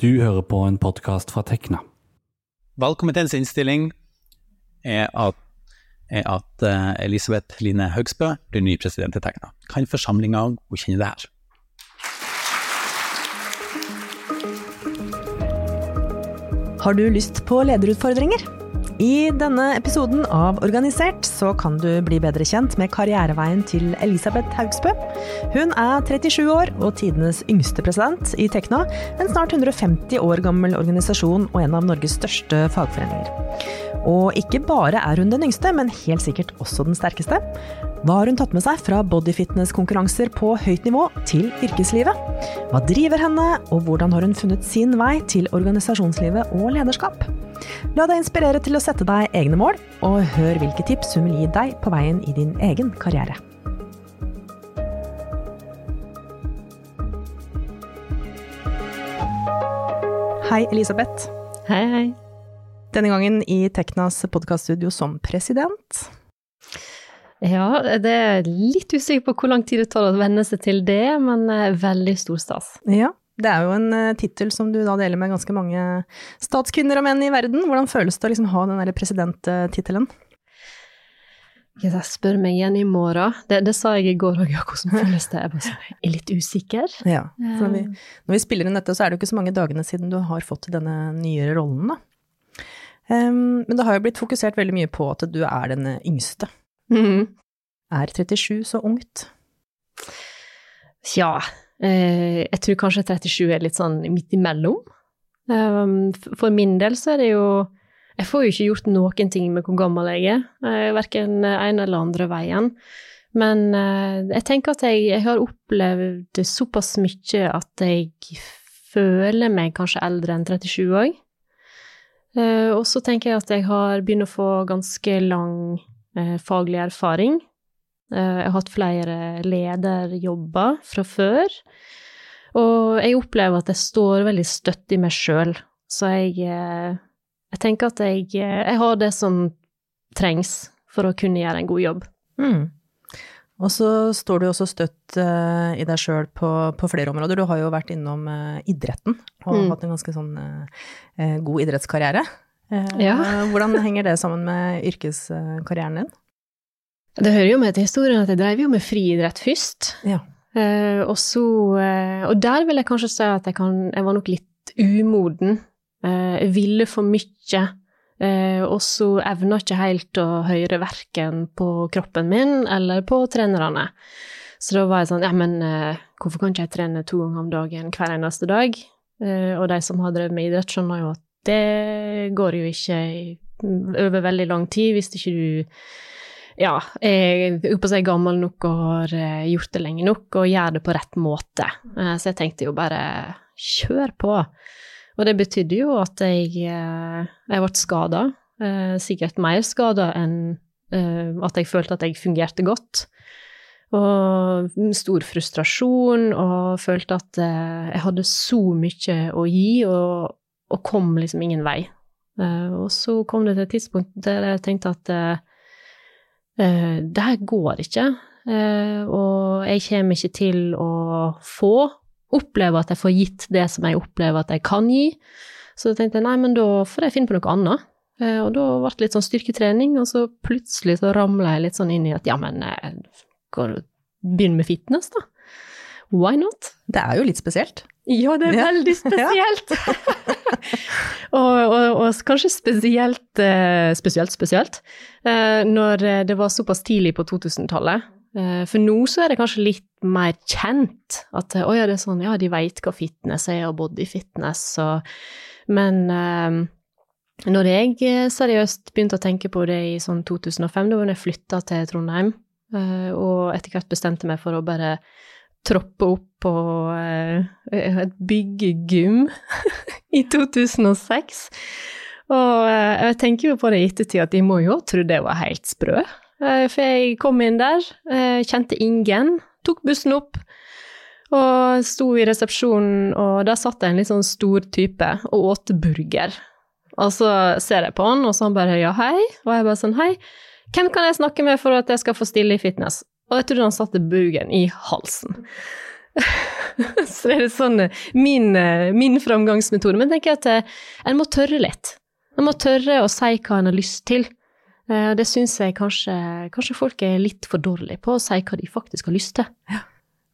Du hører på en podkast fra Tekna. Valgkomiteens innstilling er at, er at eh, Elisabeth Line Høgsbø blir ny president i Tekna. Kan forsamlinga godkjenne det her? Har du lyst på lederutfordringer? I denne episoden av Organisert så kan du bli bedre kjent med karriereveien til Elisabeth Haugsbø. Hun er 37 år og tidenes yngste president i Tekna, en snart 150 år gammel organisasjon og en av Norges største fagforeninger. Og ikke bare er hun den yngste, men helt sikkert også den sterkeste. Hva har hun tatt med seg fra bodyfitness-konkurranser på høyt nivå til yrkeslivet? Hva driver henne, og hvordan har hun funnet sin vei til organisasjonslivet og lederskap? La deg inspirere til å sette deg egne mål, og hør hvilke tips hun vil gi deg på veien i din egen karriere. Hei, Elisabeth. Hei, hei. Denne gangen i Teknas podkaststudio som president. Ja, det er litt usikker på hvor lang tid det tar å venne seg til det, men eh, veldig stor stas. Ja, det er jo en uh, tittel som du da deler med ganske mange statskvinner og menn i verden. Hvordan føles det å liksom ha den derre presidenttittelen? Jeg spør meg igjen i morgen. Det, det sa jeg i går òg, ja, hvordan føles det? Jeg bare er litt usikker. Ja, når vi, når vi, spiller inn dette, så er det jo ikke så mange dagene siden du har fått denne nyere rollen, da. Um, men det har jo blitt fokusert veldig mye på at du er den yngste. Mm. Er 37 så ungt? Tja, eh, jeg tror kanskje 37 er litt sånn midt imellom. Um, for min del så er det jo Jeg får jo ikke gjort noen ting med hvor gammel jeg er, eh, verken en eller andre veien. Men eh, jeg tenker at jeg, jeg har opplevd såpass mye at jeg føler meg kanskje eldre enn 37 òg. Uh, og så tenker jeg at jeg har begynt å få ganske lang uh, faglig erfaring. Uh, jeg har hatt flere lederjobber fra før. Og jeg opplever at jeg står veldig støtt i meg sjøl. Så jeg, jeg tenker at jeg, jeg, har det som trengs for å kunne gjøre en god jobb. Mm. Og så står du også støtt uh, i deg sjøl på, på, flere områder. Du har jo vært innom uh, idretten og mm. hatt en ganske sånn uh, god idrettskarriere. Ja. Hvordan henger det sammen med yrkeskarrieren din? Det hører jo med til historien at jeg drev jo med friidrett først. Ja. og så Og der vil jeg kanskje si at jeg, kan, jeg var nok litt umoden. jeg ville for mye og så evna ikke helt å høre verken på kroppen min eller på trenerne. Så da var jeg sånn, ja, men eh, hvorfor kan ikke jeg trene to ganger om dagen hver eneste dag? Eh, og de som har drevet med idrett, skjønner jo at det går jo ikke over veldig lang tid hvis ikke du ja, er oppe gammel nok og har eh, gjort det lenge nok og gjør det på rett måte. Eh, så jeg tenkte jo bare kjør på. Og det betydde jo at jeg, eh, jeg ble skada, eh, sikkert mer skada enn eh, at jeg følte at jeg fungerte godt. Og stor frustrasjon, og følte at jeg hadde så mye å gi, og, og kom liksom ingen vei. Og så kom det til et tidspunkt der jeg tenkte at det her går ikke. Og jeg kommer ikke til å få opplever at jeg får gitt det som jeg opplever at jeg kan gi. Så da tenkte jeg nei, men da får jeg finne på noe annet. Eh, og da ble det litt sånn styrketrening, og så plutselig så ramla jeg litt sånn inn i at ja, men jeg eh, begynne med fitness, da. Why not? Det er jo litt spesielt. Ja, det er ja. veldig spesielt. og, og, og, kanskje spesielt, eh, spesielt, spesielt, når det var såpass tidlig på 2000-tallet. Eh, for nå så er det kanskje litt mer kjent at å ja, det er sånn, ja, de veit hva fitness er, og bodyfitness og Men um, når jeg eh, seriøst begynte å tenke på det i sånn 2005, da jeg flytta til Trondheim, og etter hvert bestemte meg for å bare troppe opp på et byggegym i 2006. Og jeg tenker jo på det i ettertid at de må jo ha trodd jeg var helt sprø. Eh, for jeg kom inn der, eh, kjente ingen, tok bussen opp og sto i resepsjonen, og der satt det en litt sånn stor type og åt burger. Og så ser jeg på han, og så han bare ja, hei, og jeg bare sånn hei, hvem kan jeg snakke med for at jeg skal få stille i fitness? Og jeg trodde han satte burgeren i halsen. så det er sånn eh, min, min framgangsmetode. Men jeg tenker at en må tørre litt. En må tørre å si hva en har lyst til. Eh, Det syns jeg kanskje, kanskje folk er litt for dårlige på, å si hva de faktisk har lyst til.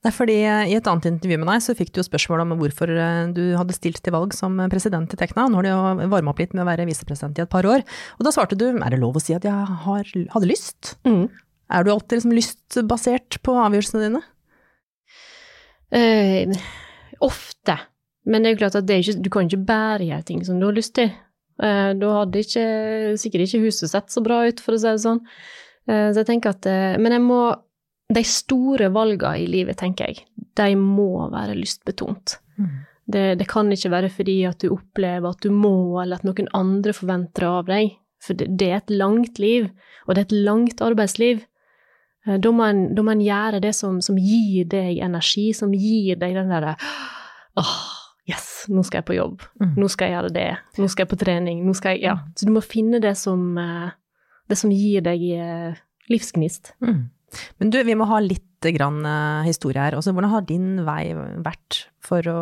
Det er fordi eh, I et annet intervju med deg så fikk du jo spørsmål om hvorfor eh, du hadde stilt til valg som president i Tekna. Nå har du jo varma opp litt med å være visepresident i et par år. Og da svarte du er det lov å si at jeg har, hadde lyst? Mm. Er du alltid liksom lystbasert på avgjørelsene dine? Eh, ofte. Men det er jo klart at det ikke, du kan ikke bare gjøre ting som du har lyst til. Eh, da hadde ikke, sikkert ikke huset sett så bra ut, for å si det sånn. Eh, så jeg tenker at eh, Men jeg må De store valgene i livet, tenker jeg, de må være lystbetont. Det, det kan ikke være fordi at du opplever at du må, eller at noen andre forventer av deg. For det, det er et langt liv, og det er et langt arbeidsliv. Da må en, da må en gjøre det som, som gir deg energi, som gir deg den derre åh, yes, nå skal jeg på jobb. Mm. Nå skal jeg gjøre det. Nå skal jeg på trening. Nå skal jeg Ja. Så du må finne det som, eh, det som gir deg eh, livsgnist. Mm. Men du, vi må ha litt grann eh, historie her. Også, hvordan har din vei vært for å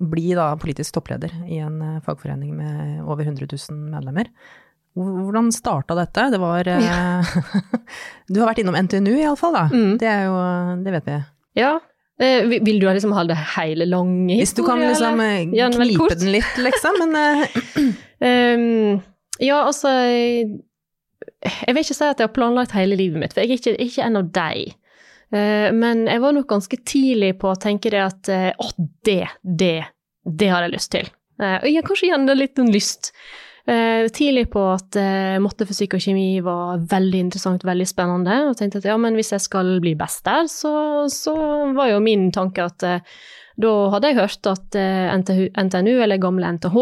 bli da politisk toppleder i en fagforening med over 100 000 medlemmer? Hvordan starta dette? Det var ja. Du har vært innom NTNU iallfall, da. Mm. Det jo Det vet vi. Ja. Eh, vil- du ha liksom ha det hele lange Hvis du kan liksom eh, Ja, den knipe den litt, liksom. Men Ehm, ja, altså jeg, jeg vil ikke si at jeg har planlagt hele livet mitt, for jeg er ikke, ikke en av de. Uh, men jeg var nok ganske tidlig på å tenke det at å, uh, oh, det, det, det har jeg lyst til. Uh, og jeg har kanskje gjerne litt en lyst. Eh, tidlig på at eh, matte, fysikk og kjemi var veldig interessant, veldig spennende, og tenkte at ja, men hvis jeg skal bli best der, så, så var jo min tanke at eh, da hadde jeg hørt at NTNU, eller gamle NTH,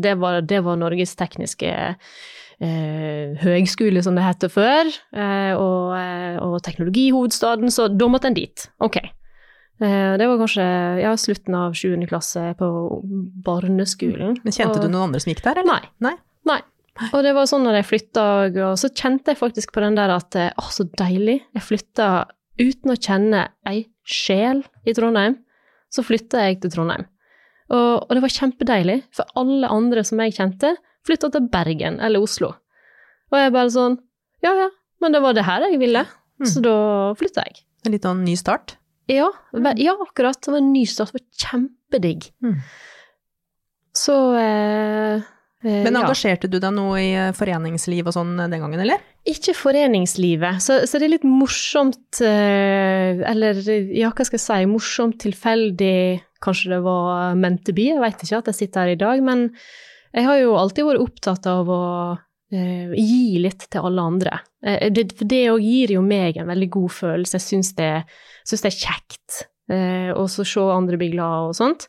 det var, det var Norges tekniske eh, høgskole, som det het før, eh, og, og teknologihovedstaden, så da måtte en dit. Ok. Eh, det var kanskje ja, slutten av 7. klasse på barneskolen. men kjente Og- du noen andre som gikk der, eller? Nei. Nei. Nei. Og det var sånn når jeg flytta, og så kjente jeg faktisk på den der at eh, å, så deilig. Jeg flytta uten å kjenne ei sjel i Trondheim. Så flytta jeg til Trondheim. Og, og det var kjempedeilig, for alle andre som jeg kjente, flytta til Bergen eller Oslo. Og jeg bare sånn Ja ja, men det var det her jeg ville, Mm. så da flytta jeg. En litt sånn ny start? Ja, ve- ja, akkurat. Det var en ny start. Det var kjempedigg. Mm. Så eh, eh, Men ja. engasjerte du deg noe i eh, foreningsliv og sånn den gangen, eller? Ikke foreningslivet, så, så det er litt morsomt eh, Eller ja, hva skal jeg si, morsomt tilfeldig Kanskje det var meant to be, jeg vet ikke at jeg sitter her i dag, men jeg har jo alltid vært opptatt av å eh, gi litt til alle andre. Eh, det, for det òg gir jo meg en veldig god følelse, jeg syns det, det er kjekt. Eh, å se andre bli glad og sånt.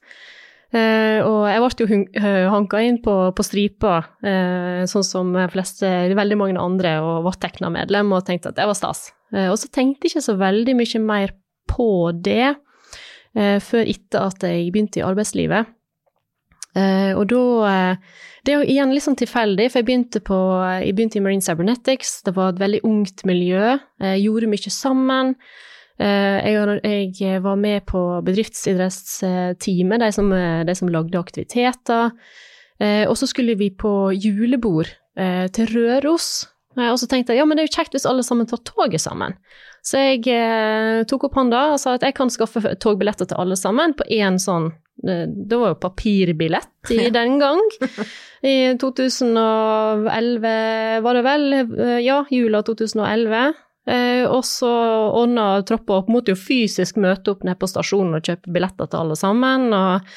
Eh, og jeg ble jo eh, hanka inn på, på stripa, eh, sånn som fleste, veldig mange andre, og ble Tekna-medlem, og tenkte at det var stas. Og så tenkte jeg ikke så veldig mye mer på det før etter at jeg begynte i arbeidslivet. Uh, og da Det er jo igjen litt sånn tilfeldig, for jeg begynte, på, jeg begynte i Marine Cybernetics. Det var et veldig ungt miljø. Jeg gjorde mye sammen. Eh, jeg, jeg var med på bedriftsidrettsteamet, de som, de som lagde aktiviteter. Eh, og så skulle vi på julebord eh, til Røros. Eh, og så tenkte jeg ja, men det er jo kjekt hvis alle sammen tar toget sammen. Så jeg eh, tok opp hånda og sa at jeg kan skaffe togbilletter til alle sammen på én sånn eh, Det var jo papirbillett i den gang. I 2011 var det vel, eh, ja, jula 2011. Eh, og så ordna troppa opp, måtte jo fysisk møte opp nede på stasjonen og kjøpe billetter til alle sammen. Og,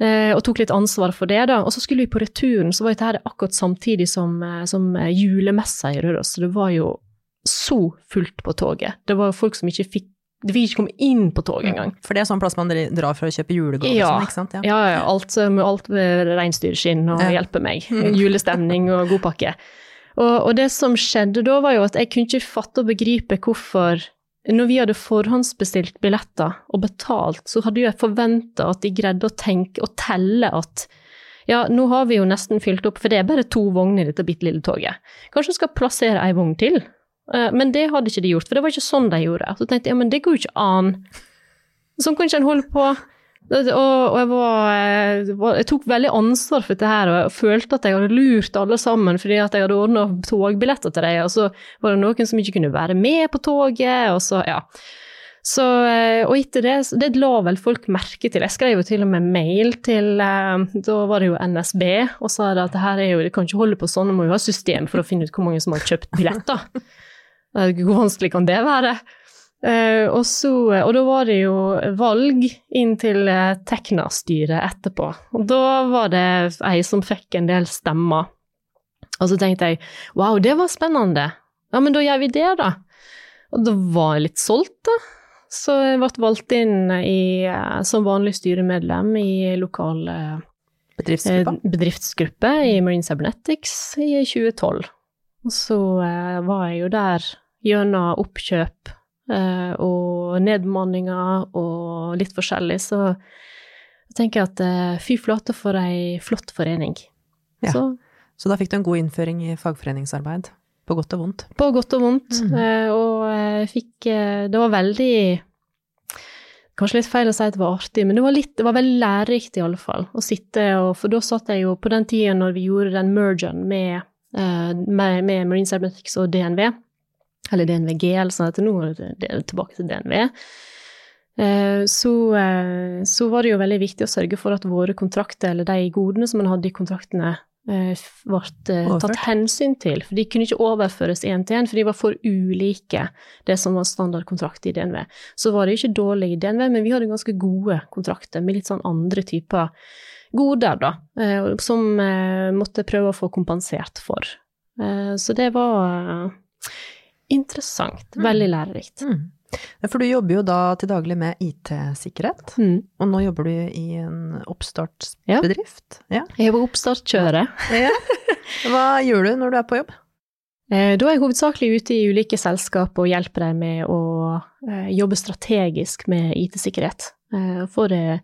eh, og tok litt ansvar for det, da. Og så skulle vi på returen, så var dette her akkurat samtidig som, eh, som eh, julemessa i Røros. Så det var jo så fullt på toget. Det var folk som ikke fikk De fikk ikke komme inn på toget engang. For det er sånn plass man drar for å kjøpe julegaver Ja. og sånn, ikke sant? Ja, ja, alt med alt med reinsdyrskinn og hjelpe meg. Julestemning og god pakke. Og, og det som skjedde da, var jo at jeg kunne ikke fatte og begripe hvorfor Når vi hadde forhåndsbestilt billetter og betalt, så hadde jeg forventa at de greide å tenke og telle at ja, nå har vi jo nesten fylt opp, for det er bare to vogner i dette bitte lille toget. Kanskje vi skal plassere ei vogn til? Eh, Men det hadde ikke de gjort, for det var ikke sånn de gjorde. Så tenkte jeg, ja, men det går jo ikke an. Sånn kan ikke en holde på. Og, og jeg, var, eh, jeg tok veldig ansvar for dette her, og jeg følte at jeg hadde lurt alle sammen fordi at jeg hadde ordna togbilletter til dem, og så var det noen som ikke kunne være med på toget, og så, ja. Så, eh, og etter det, det la vel folk merke til. Jeg skrev jo til og med mail til eh, Da var det jo NSB og sa at det her er jo, det kan ikke holde på sånn, du må jo ha system for å finne ut hvor mange som har kjøpt billetter. Hvor vanskelig kan det være? Uh, og, så, og da var det jo valg inn til Tekna-styret etterpå. Og da var det ei som fikk en del stemmer. Og så tenkte jeg wow, det var spennende. Ja, men da gjør vi det, da. Og da var jeg litt solgt, da. Så jeg ble valgt inn i, eh, som vanlig styremedlem i lokal bedriftsgruppe. Eh, bedriftsgruppe i Marine Cybernetics i 2012. Og så eh, var jeg jo der gjennom oppkjøp eh, og nedbemanninger og litt forskjellig, så jeg tenker at eh, fy flate for ei flott forening. Ja. Så, så da fikk du en god innføring i fagforeningsarbeid? På godt og vondt? På godt og vondt. Mm. Uh, og jeg fikk Det var veldig Kanskje litt feil å si at det var artig, men det var, litt, det var veldig lærerikt i alle fall. Å sitte og For da satt jeg jo på den tida når vi gjorde den mergen med, med, med Marine Cybernetics og DNV, eller DNVG, eller sånn at nå er det tilbake til DNV. Så, så, var det jo veldig viktig å sørge for at våre kontrakter, eller de godene som man hadde i kontraktene, ble eh, eh, tatt hensyn til. For de kunne ikke overføres én til én, for de var for ulike det som var standardkontrakt i DNV. Så var det ikke dårlig i DNV, men vi hadde ganske gode kontrakter med litt sånn andre typer goder, da, eh, som måtte prøve å få kompensert for. Så det var interessant. Mm. Veldig lærerikt. Mm. For du jobber jo da til daglig med IT-sikkerhet, mm. og nå jobber du i en oppstartsbedrift? Ja. ja. Jeg jobber oppstartkjøret. ja. Hva gjør du når du er på jobb? Eh, da er jeg hovedsakelig ute i ulike selskap og hjelper dem med å eh, jobbe strategisk med IT-sikkerhet. Eh, for det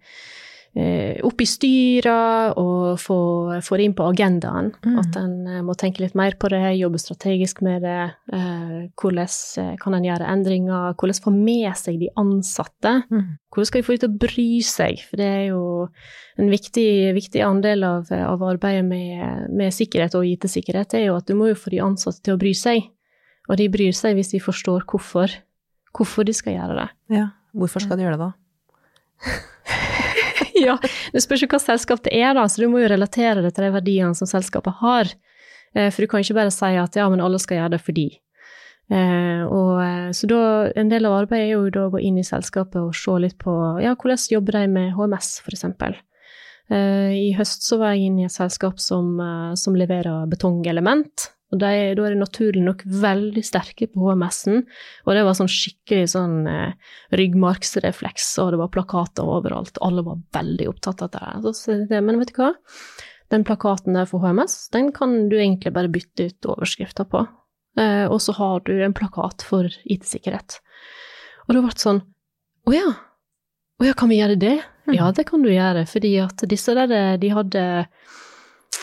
opp i styra og få, få, det inn på agendaen. Mm. At en eh, må tenke litt mer på det, jobbe strategisk med det. Eh, hvordan kan en gjøre endringer? Hvordan få med seg de ansatte? Mm. Hvordan skal de få dem til å bry seg? For det er jo en viktig, viktig andel av, av arbeidet med, med, sikkerhet og IT-sikkerhet, er jo at du må jo få de ansatte til å bry seg. Og de bryr seg hvis de forstår hvorfor. Hvorfor de skal gjøre det. Ja, hvorfor skal de gjøre det da? ja, det spørs jo hva selskap det er, da, så du må jo relatere det til de verdiene som selskapet har. Eh, for du kan ikke bare si at ja, men alle skal gjøre det fordi. Eh, og, eh, så da, en del av arbeidet er jo da å gå inn i selskapet og se litt på ja, hvordan jobber de med HMS, f.eks. I høst så var jeg inne i et selskap som, som leverer betongelement. Og da er det naturlig nok veldig sterke på HMS-en, og det var sånn skikkelig sånn eh, ryggmargsrefleks, og det var plakater overalt, alle var veldig opptatt av det. Så. Men vet du hva? Den plakaten der for HMS, den kan du egentlig bare bytte ut overskrifta på, eh, og så har du en plakat for IT-sikkerhet. Og det ble sånn Å ja, å ja, kan vi gjøre det? Mm. Ja, det kan du gjøre, fordi at disse der, de hadde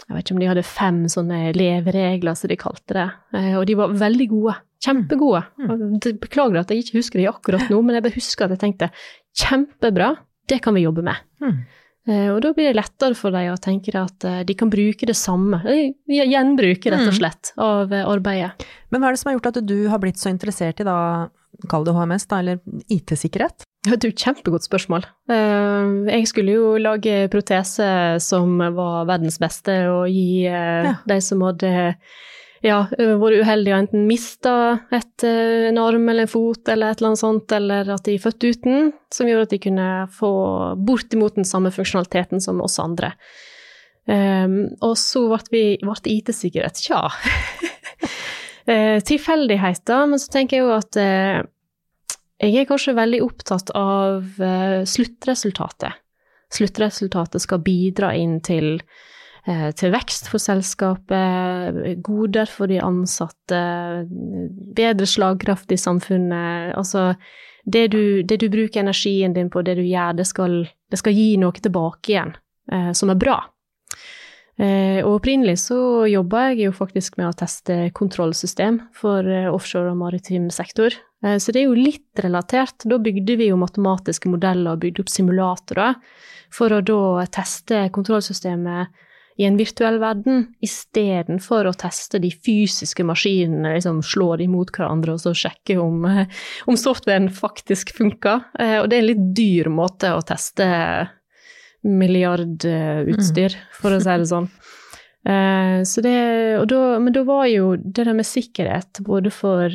jeg vet ikke om de hadde fem sånne leveregler, som de kalte det. Eh, og de var veldig gode. Kjempegode. Mm. Beklager at jeg ikke husker de akkurat nå, men jeg bare husker at jeg tenkte kjempebra, det kan vi jobbe med. Mm. Eh, og da blir det lettere for dem å tenke at eh, de kan bruke det samme, gjenbruke rett og mm. slett, av arbeidet. Men hva er det som har gjort at du har blitt så interessert i da, kall det HMS, da, eller IT-sikkerhet? Ja, det er et kjempegodt spørsmål. Eh, jeg skulle jo lage protese som var verdens beste, og gi eh, ja. de som hadde ja, vært uheldige og enten mista en arm eller en fot eller et eller annet sånt, eller at de er født uten, som gjorde at de kunne få bortimot den samme funksjonaliteten som oss andre. Og så ble, ble IT-sikkerhet, tja. Tilfeldigheter, men så tenker jeg jo at jeg er kanskje veldig opptatt av uh, sluttresultatet. Sluttresultatet skal bidra inn til, uh, til, vekst for selskapet, goder for de ansatte, bedre slagkraft i samfunnet. Altså, det du, det du, bruker energien din på, det du gjør, det skal, det skal gi noe tilbake igjen uh, som er bra. Eh, og opprinnelig så jobba jeg jo faktisk med å teste kontrollsystem for eh, offshore og maritim sektor. Eh, så det er jo litt relatert. Da bygde vi jo matematiske modeller og bygde opp simulatorer for å da teste kontrollsystemet i en virtuell verden, istedenfor å teste de fysiske maskinene, liksom slå de mot hverandre og så sjekke om, om softwaren faktisk funker. Og det er en litt dyr måte å teste milliardutstyr, for å si det sånn. Eh, så det, da, men da var jo det der med sikkerhet, både for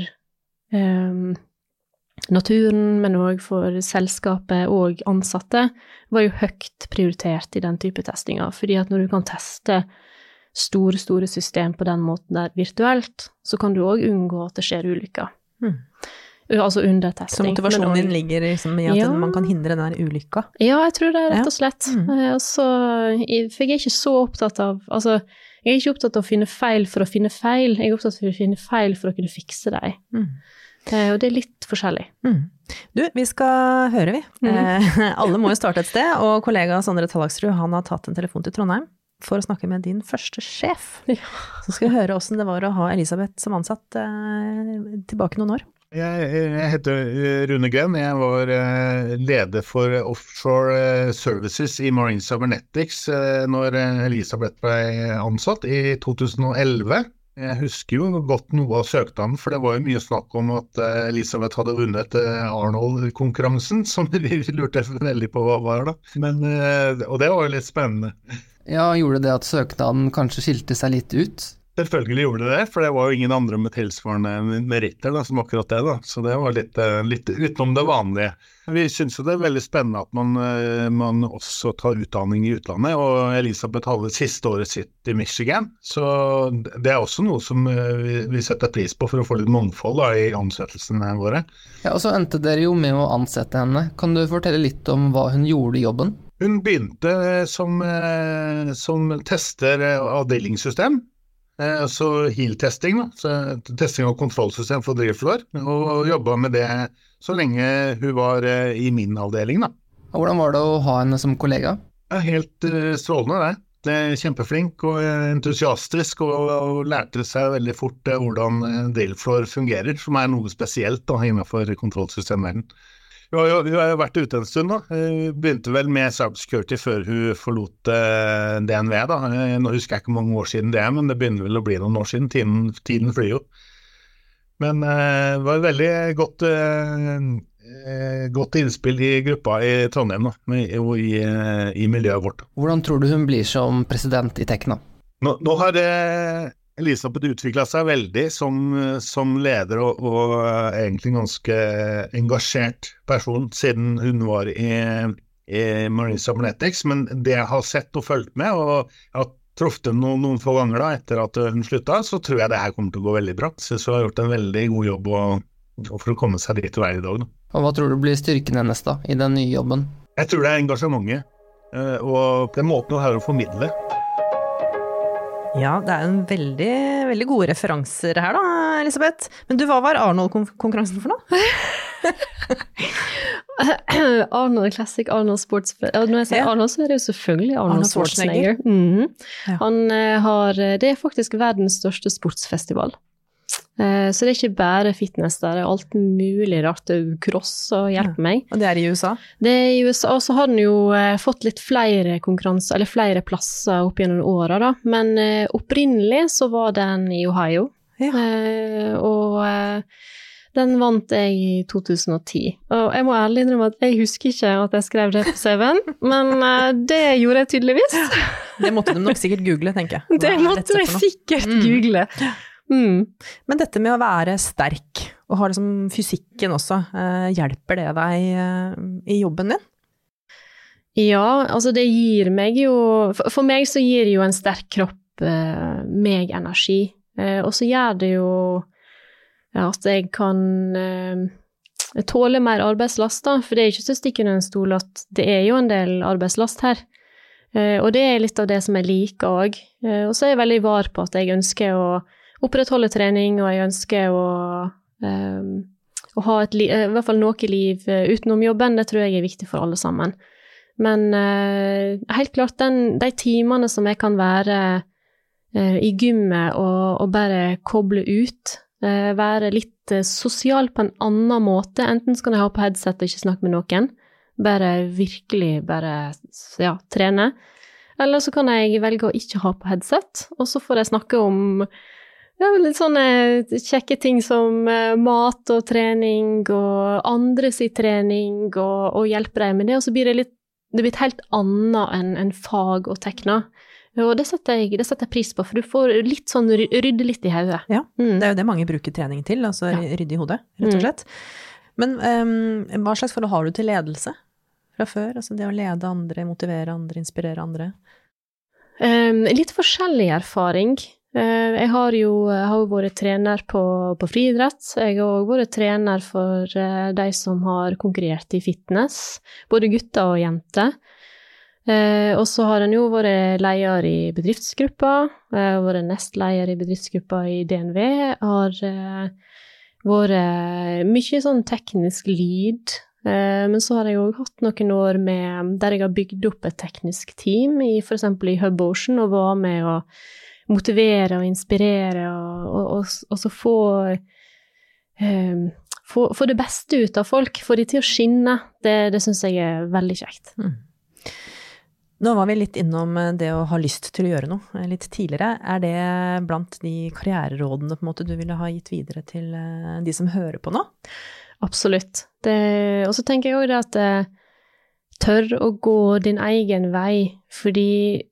um, naturen, men òg for selskapet og ansatte, var jo høyt prioritert i den type testinger. Fordi at når du kan teste store, store system på den måten der virtuelt, så kan du òg unngå at det skjer ulykker. Mm. Altså under testing. Så motivasjonen din ligger liksom i at ja. man kan hindre den der ulykka? Ja, jeg tror det, rett og slett. Ja. Mm. Altså, for jeg er ikke så opptatt av Altså, jeg er ikke opptatt av å finne feil for å finne feil, jeg er opptatt av å finne feil for å kunne fikse dem. Mm. Eh, og det er litt forskjellig. Mm. Du, vi skal høre, vi. Mm. Eh, alle må jo starte et sted, og kollega Sondre Tallaksrud han har tatt en telefon til Trondheim for å snakke med din første sjef. Ja. Så skal vi høre åssen det var å ha Elisabeth som ansatt eh, tilbake noen år. Jeg, heter eh, Rune Glenn. Jeg var eh, leder for Offshore Services i Marine Cybernetics når Elisabeth ble ansatt i 2011. Jeg husker jo godt noe av søknaden, for det var jo mye snakk om at eh, Elisabeth hadde vunnet eh, Arnold-konkurransen, som vi lurte veldig på hva var, da. Men, eh, og det var jo litt spennende. Ja, Gjorde det at søknaden kanskje skilte seg litt ut? Selvfølgelig gjorde det det, for det var jo ingen andre med tilsvarende meritter da, som akkurat det. da, Så det var litt, eh, litt utenom det vanlige. Vi syns jo det er veldig spennende at man, eh, man, også tar utdanning i utlandet. Og Elisabeth hadde siste året sitt i Michigan, så det er også noe som vi, vi setter pris på for å få litt mangfold da, i ansettelsene våre. Ja, Og så endte dere jo med å ansette henne. Kan du fortelle litt om hva hun gjorde i jobben? Hun begynte som, som tester avdelingssystem. Eh, så HEAL-testing, testing av kontrollsystem for drivflår, og jobba med det så lenge hun var eh, i min avdeling. Da. Hvordan var det å ha henne som kollega? Helt uh, strålende, det. kjempeflink og entusiastisk, og, og, lærte seg veldig fort hvordan drillflår fungerer, som er noe spesielt da, innenfor kontrollsystemverdenen. Hun har, jo, hun har jo vært ute en stund, da. Hun begynte vel med cybersecurity før hun forlot uh, DNV. da. Eh, nå husker jeg ikke hvor mange år siden det er, men det begynner vel å bli noen år siden. Tiden, tiden flyr jo. Men uh, det var et veldig godt, uh, godt innspill i gruppa i Trondheim da, og i, i, miljøet vårt. Hvordan tror du hun blir som president i Tekna? Nå, nå har Elisabeth utvikla seg veldig som, som leder og, og, egentlig ganske engasjert person siden hun var i, i Marine Cybernetics. Men det jeg har sett og fulgt med, og jeg har truffet henne noen, noen, få ganger da, etter at hun slutta, så tror jeg det her kommer til å gå veldig bra. Syns hun har gjort en veldig god jobb og, og for å komme seg dit hun er i dag. Da. Og Hva tror du blir styrken hennes da, i den nye jobben? Jeg tror det er engasjementet. Eh, og den måten hun har å formidle. Ja, det er en veldig, veldig gode referanser her da, Elisabeth. Men du, hva var Arnold-konkurransen for noe? Arnold Classic, Arnold Sports Når jeg sier ja. Arnold, så er det jo selvfølgelig Arnold, Arnold Schwarzenegger. Mm -hmm. ja. Han eh, har Det er faktisk verdens største sportsfestival. Eh, så det er ikke bare fitness, der, det er alt mulig rart. Cross og hjelp meg. Og det er i USA? Det er i USA. Og så har den jo eh, fått litt flere konkurranser, eller flere plasser opp gjennom åra, da. Men eh, opprinnelig så var den i Ohio. Ja. Og den vant jeg i 2010. Og jeg må ærlig innrømme at jeg husker ikke at jeg skrev det på CV-en, men det gjorde jeg tydeligvis. Det måtte de nok sikkert google, tenker jeg. Det måtte de sikkert mm. google. Mm. Men dette med å være sterk, og ha liksom fysikken også, eh, hjelper det deg eh, i jobben din? Ja, altså det gir meg jo For meg så gir jo en sterk kropp eh, meg energi. Eh, og så gjør det jo at jeg kan tåle mer arbeidslast, da. For det er ikke til å stikke under en stol at det er jo en del arbeidslast her. Eh, og det er litt av det som jeg liker òg. og så er jeg veldig var på at jeg ønsker å opprettholde trening, og jeg ønsker å, um, å ha et liv, i hvert fall noe liv uh, utenom jobben. Det tror jeg er viktig for alle sammen. Men uh, helt klart, den, de timene som jeg kan være uh, i gymmet og, og bare koble ut, uh, være litt eh, sosial på en annen måte, enten så kan jeg ha på headset og ikke snakke med noen, bare virkelig bare ja, trene. Eller så kan jeg velge å ikke ha på headset, og så får jeg snakke om ja, litt sånne kjekke ting som eh, mat og trening og andres trening, og, og hjelpe dem med det. Og så blir det litt det blir et helt annet enn en fag og tekna. Og det setter, jeg, det setter, jeg, pris på, for du får litt sånn rydde litt i hodet. Ja, mm. det er jo det mange bruker trening til, altså ja. rydde i hodet, rett og mm. slett. Mm. Men um, hva slags forhold har du til ledelse fra før? Altså det å lede andre, motivere andre, inspirere andre? Um, litt forskjellig erfaring. Uh, jeg har jo, har vært trener på, på friidrett. Jeg har òg vært trener for uh, de som har konkurrert i fitness, både gutter og jenter. Og så har en jo vært leder i bedriftsgruppa, jeg har vært nestleder i bedriftsgruppa i DNV. Har vært mye sånn teknisk Eh, men så har jeg òg hatt noen år med, der jeg har bygd opp et teknisk team, i f.eks. i Hub Ocean, og var med å motivere og inspirere, og, og, og, og så få, um, få, få det beste ut av folk, få de til å skinne. Det, det syns jeg er veldig kjekt. Mm. Nå var vi litt innom eh, det å ha lyst til å gjøre noe litt tidligere. Er det blant de karriererådene måte du ville ha gitt videre til de som hører på nå? Absolutt. Og så tenker jeg òg det at eh, tør å gå din egen vei, fordi eh,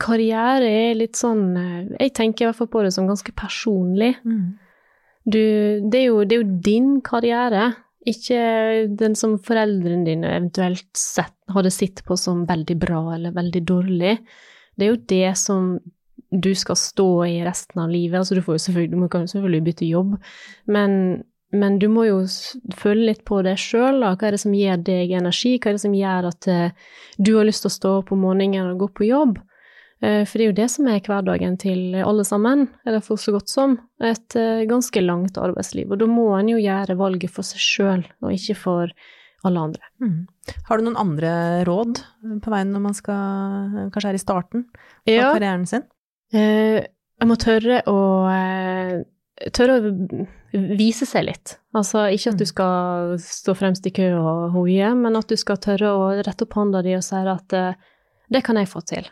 karriere er litt sånn eh, Jeg tenker i hvert fall på det som ganske personlig. Mm. Du, det, er jo, det, er jo, din karriere, ikke den som foreldrene dine eventuelt sett, hadde sett på som veldig bra eller veldig dårlig. Det er jo det som du skal stå i resten av livet. Altså, du, får jo selvfølgelig, du må selvfølgelig bytte jobb, men men du må jo føle litt på deg sjøl, hva er det som gir deg energi, hva er det som gjør at uh, du har lyst til å stå opp om morgenen og gå på jobb? Uh, for det er jo det som er hverdagen til alle sammen, eller for så godt som, et uh, ganske langt arbeidsliv. Og da må en jo gjøre valget for seg sjøl, og ikke for alle andre. Mm. Har du noen andre råd på veien når man skal, kanskje er i starten av ja. karrieren sin? jeg må tørre å tørre å vise seg litt. Altså ikke at du mm. skal stå fremst i kø og hoie, men at du skal tørre å rette opp hånda di og si at det kan jeg få til.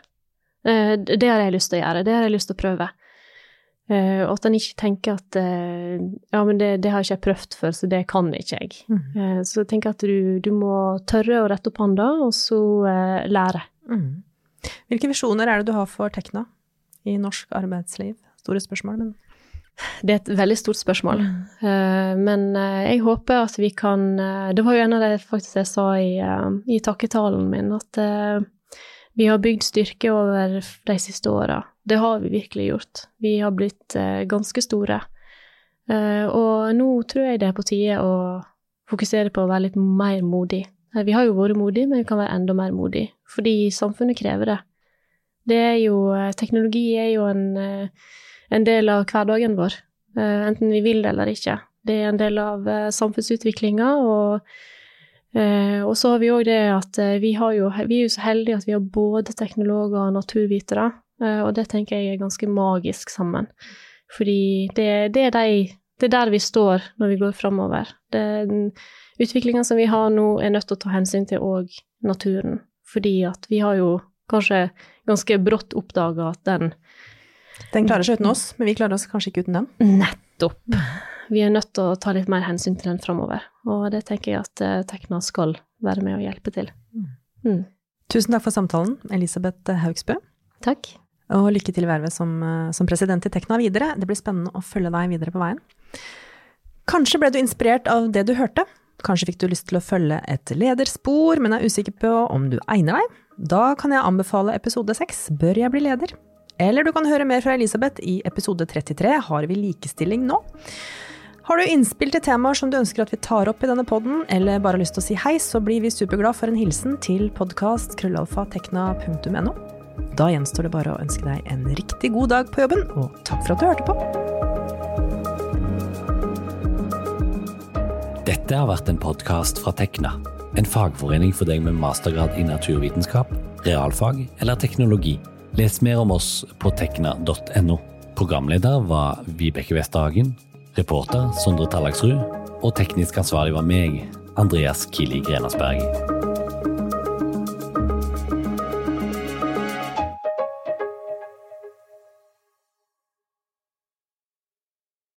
Uh, det har jeg lyst til å gjøre, det har jeg lyst til å prøve. Uh, og at en ikke tenker at ja, men det, det, har ikke jeg prøvd før, så det kan ikke jeg. Mm. så jeg tenker at du, du, må tørre å rette opp hånda, og så lære. Mm. Hvilke visjoner er det du har for Tekna i norsk arbeidsliv? Store spørsmål, men det er et veldig stort spørsmål. Mm. Men jeg håper at vi kan Det var jo en av det faktisk jeg sa i, i takketalen min, at vi har bygd styrke over de siste åra. Det har vi virkelig gjort. Vi har blitt ganske store. og nå tror jeg det er på tide å fokusere på å være litt mer modig. Vi har jo vært modige, men vi kan være enda mer modige, fordi samfunnet krever det. Det er jo Teknologi er jo en en del av hverdagen vår, eh, enten vi vil det eller ikke. Det er en del av eh, samfunnsutviklinga, og, eh, og så har vi òg det at vi, jo, vi, er jo så heldige at vi har både teknologer og naturvitere, og det tenker jeg er ganske magisk sammen. Fordi det, det, er, de, det er der vi står når vi går framover. Utviklinga som vi har nå, er nødt til å ta hensyn til òg naturen. Fordi at vi har jo kanskje ganske brått oppdaga at den den klarer seg uten oss, men vi klarer oss kanskje ikke uten den. Nettopp. Vi er nødt til å ta litt mer hensyn til den framover, og det tenker jeg at uh, Tekna skal være med og hjelpe til. Mm. mm. Tusen takk for samtalen, Elisabeth Haugsbø. Takk. Og lykke til i vervet som, eh, som president i Tekna videre. Det blir spennende å følge deg videre på veien. Kanskje ble du inspirert av det du hørte? Kanskje fikk du lyst til å følge et lederspor, men er usikker på om du egner deg? Da kan jeg anbefale episode seks, Bør jeg bli leder? Eller du kan høre mer fra Elisabeth i episode 33, Har vi likestilling nå? Har du innspill til temaer som du ønsker at vi tar opp i denne poden, eller bare har lyst til å si hei, så blir vi superglad for en hilsen til podkast.krøllalfa.tekna.no. Da gjenstår det bare å ønske deg en riktig god dag på jobben, og takk for at du hørte på. Dette har vært en podkast fra Tekna En fagforening for deg med mastergrad i naturvitenskap, realfag eller teknologi. Les mer om oss på tekna.no. Programleder var Vibeke Westhagen, reporter Sondre Tallagsrud, og teknisk ansvarlig var meg, Andreas Kili Grenasberg.